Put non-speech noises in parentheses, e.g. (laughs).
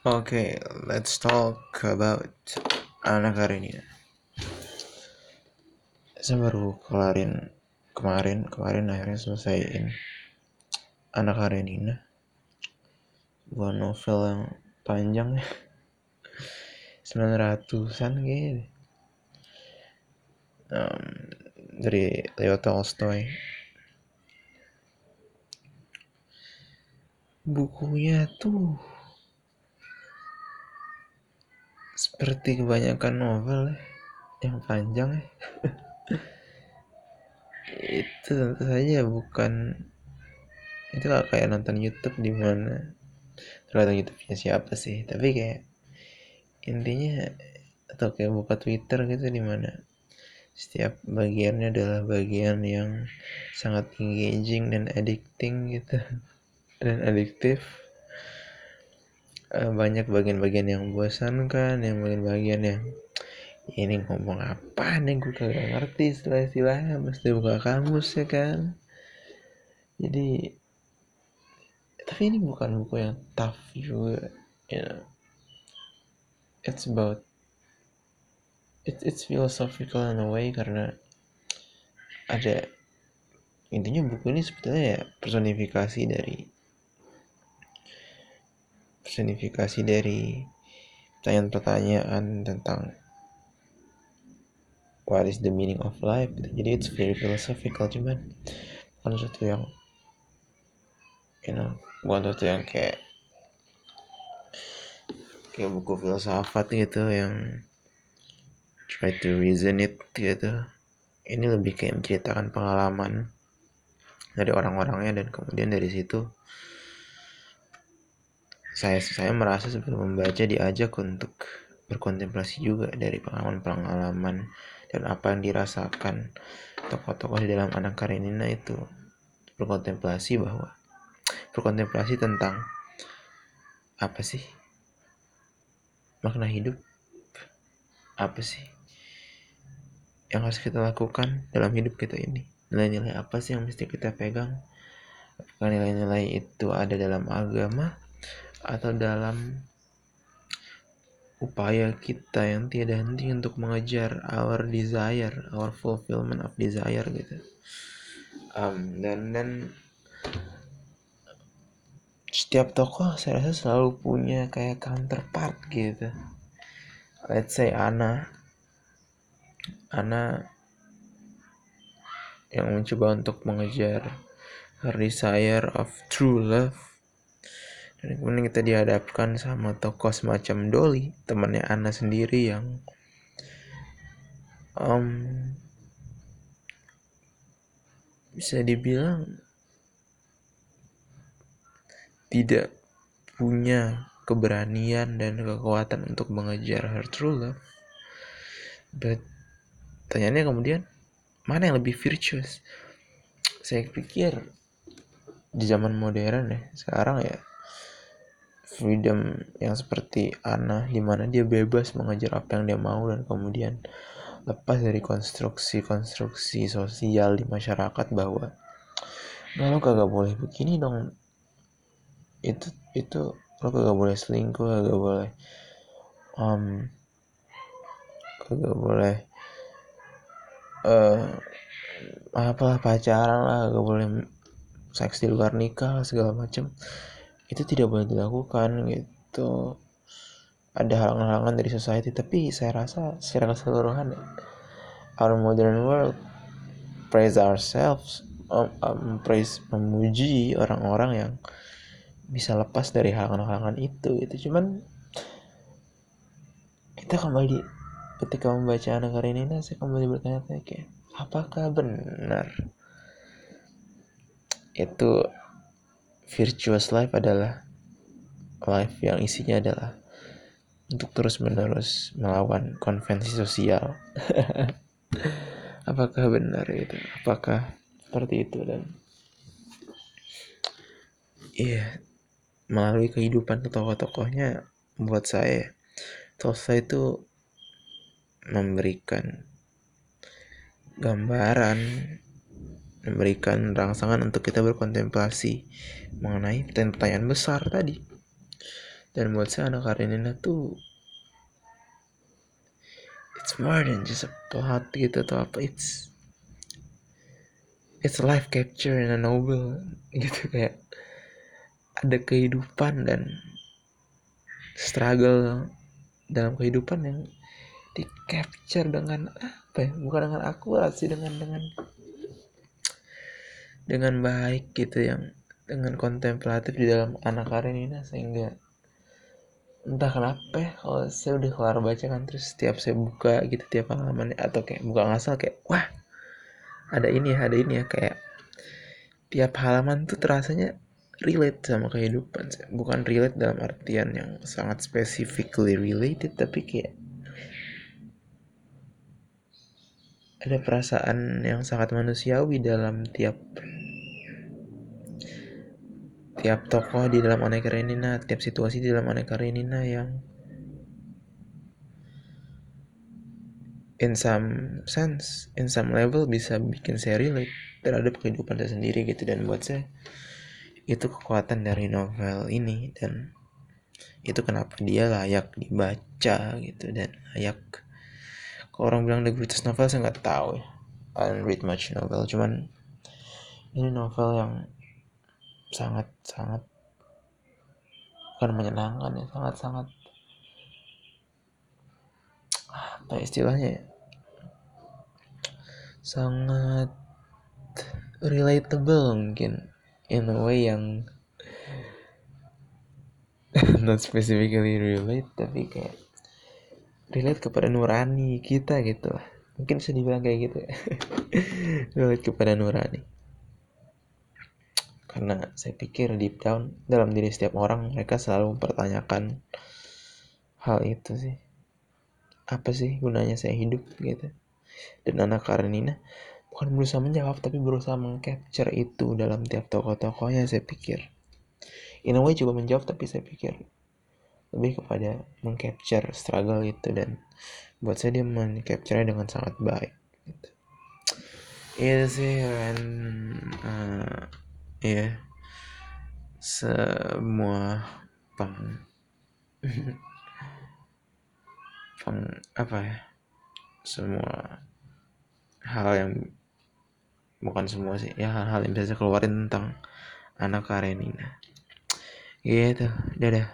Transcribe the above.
Oke, let's talk about Anak Karenina. Saya baru kelarin kemarin, kemarin akhirnya selesaiin Anak Karenina. Sebuah novel yang panjang ya. 900-an kayaknya. Um, dari Leo Tolstoy. Bukunya tuh seperti kebanyakan novel ya, yang panjang ya. (laughs) itu tentu saja bukan itu gak kayak nonton YouTube di mana tergantung YouTube-nya siapa sih tapi kayak intinya atau kayak buka Twitter gitu di mana setiap bagiannya adalah bagian yang sangat engaging dan addicting gitu (laughs) dan adiktif uh, banyak bagian-bagian yang kan yang bagian-bagian yang ini ngomong apa nih? Gue kagak ngerti istilah-istilahnya mesti buka kamus ya kan? Jadi tapi ini bukan buku yang tough juga you know. It's about it's it's philosophical in a way karena ada intinya buku ini sebetulnya ya personifikasi dari personifikasi dari pertanyaan-pertanyaan tentang what is the meaning of life gitu. jadi it's very philosophical cuman bukan sesuatu yang you know bukan sesuatu yang kayak kayak buku filsafat gitu yang try to reason it gitu ini lebih kayak menceritakan pengalaman dari orang-orangnya dan kemudian dari situ saya saya merasa sebelum membaca diajak untuk berkontemplasi juga dari pengalaman-pengalaman dan apa yang dirasakan tokoh-tokoh di dalam anak Karenina itu. Berkontemplasi bahwa berkontemplasi tentang apa sih? Makna hidup apa sih yang harus kita lakukan dalam hidup kita ini? Nilai-nilai apa sih yang mesti kita pegang? Apakah nilai-nilai itu ada dalam agama atau dalam upaya kita yang tiada henti untuk mengejar our desire, our fulfillment of desire gitu. Um, dan dan setiap tokoh saya rasa selalu punya kayak counterpart gitu. Let's say Ana, Ana yang mencoba untuk mengejar her desire of true love dan kemudian kita dihadapkan sama tokoh semacam Dolly temannya Anna sendiri yang um, bisa dibilang tidak punya keberanian dan kekuatan untuk mengejar her true love. But tanyanya kemudian mana yang lebih virtuous? Saya pikir di zaman modern ya sekarang ya freedom yang seperti Ana di mana dia bebas mengejar apa yang dia mau dan kemudian lepas dari konstruksi-konstruksi sosial di masyarakat bahwa nah lo kagak boleh begini dong. Itu itu lo kagak boleh selingkuh kagak boleh um, kagak boleh uh, apalah pacaran lah kagak boleh seks di luar nikah segala macam itu tidak boleh dilakukan gitu. Ada halangan-halangan dari society tapi saya rasa secara keseluruhan our modern world praise ourselves um, um, praise memuji orang-orang yang bisa lepas dari halangan-halangan itu itu cuman kita kembali ketika membaca anak Karenina saya kembali bertanya-tanya kayak apakah benar itu virtuous life adalah life yang isinya adalah untuk terus menerus melawan konvensi sosial. (laughs) Apakah benar itu? Apakah seperti itu dan iya yeah, melalui kehidupan tokoh-tokohnya buat saya Tolstoy itu memberikan gambaran memberikan rangsangan untuk kita berkontemplasi mengenai pertanyaan besar tadi. dan buat saya anak Karenina tuh it's more than just a plot gitu atau apa it's it's life capture in a novel (laughs) gitu kayak ada kehidupan dan struggle dalam kehidupan yang di capture dengan apa ya bukan dengan akurat sih dengan dengan dengan baik gitu yang dengan kontemplatif di dalam anak Karenina sehingga entah kenapa ya, kalau saya udah kelar baca kan terus setiap saya buka gitu tiap halaman atau kayak buka ngasal kayak wah ada ini ya ada ini ya kayak tiap halaman tuh terasanya relate sama kehidupan bukan relate dalam artian yang sangat specifically related tapi kayak ada perasaan yang sangat manusiawi dalam tiap tiap tokoh di dalam Aneka Karenina, tiap situasi di dalam Aneka Karenina yang in some sense, in some level bisa bikin saya relate terhadap kehidupan saya sendiri gitu. Dan buat saya itu kekuatan dari novel ini. Dan itu kenapa dia layak dibaca gitu dan layak kalau orang bilang the greatest novel saya nggak tahu ya. I don't read much novel cuman ini novel yang sangat sangat bukan menyenangkan ya sangat sangat apa istilahnya ya? Sangat relatable mungkin in a way yang (laughs) not specifically relate tapi kayak relate kepada nurani kita gitu. Mungkin bisa dibilang kayak gitu ya. (laughs) Relate kepada nurani. Karena saya pikir deep down dalam diri setiap orang mereka selalu mempertanyakan hal itu sih. Apa sih gunanya saya hidup gitu? Dan anak Karenina bukan berusaha menjawab tapi berusaha mengcapture itu dalam tiap tokoh-tokohnya saya pikir. In a way juga menjawab tapi saya pikir lebih kepada mengcapture struggle itu dan buat saya dia mengcapture dengan sangat baik gitu. itu sih and uh, ya semua pang pang apa ya semua hal yang bukan semua sih ya hal-hal yang bisa saya keluarin tentang anak Karenina. Gitu dadah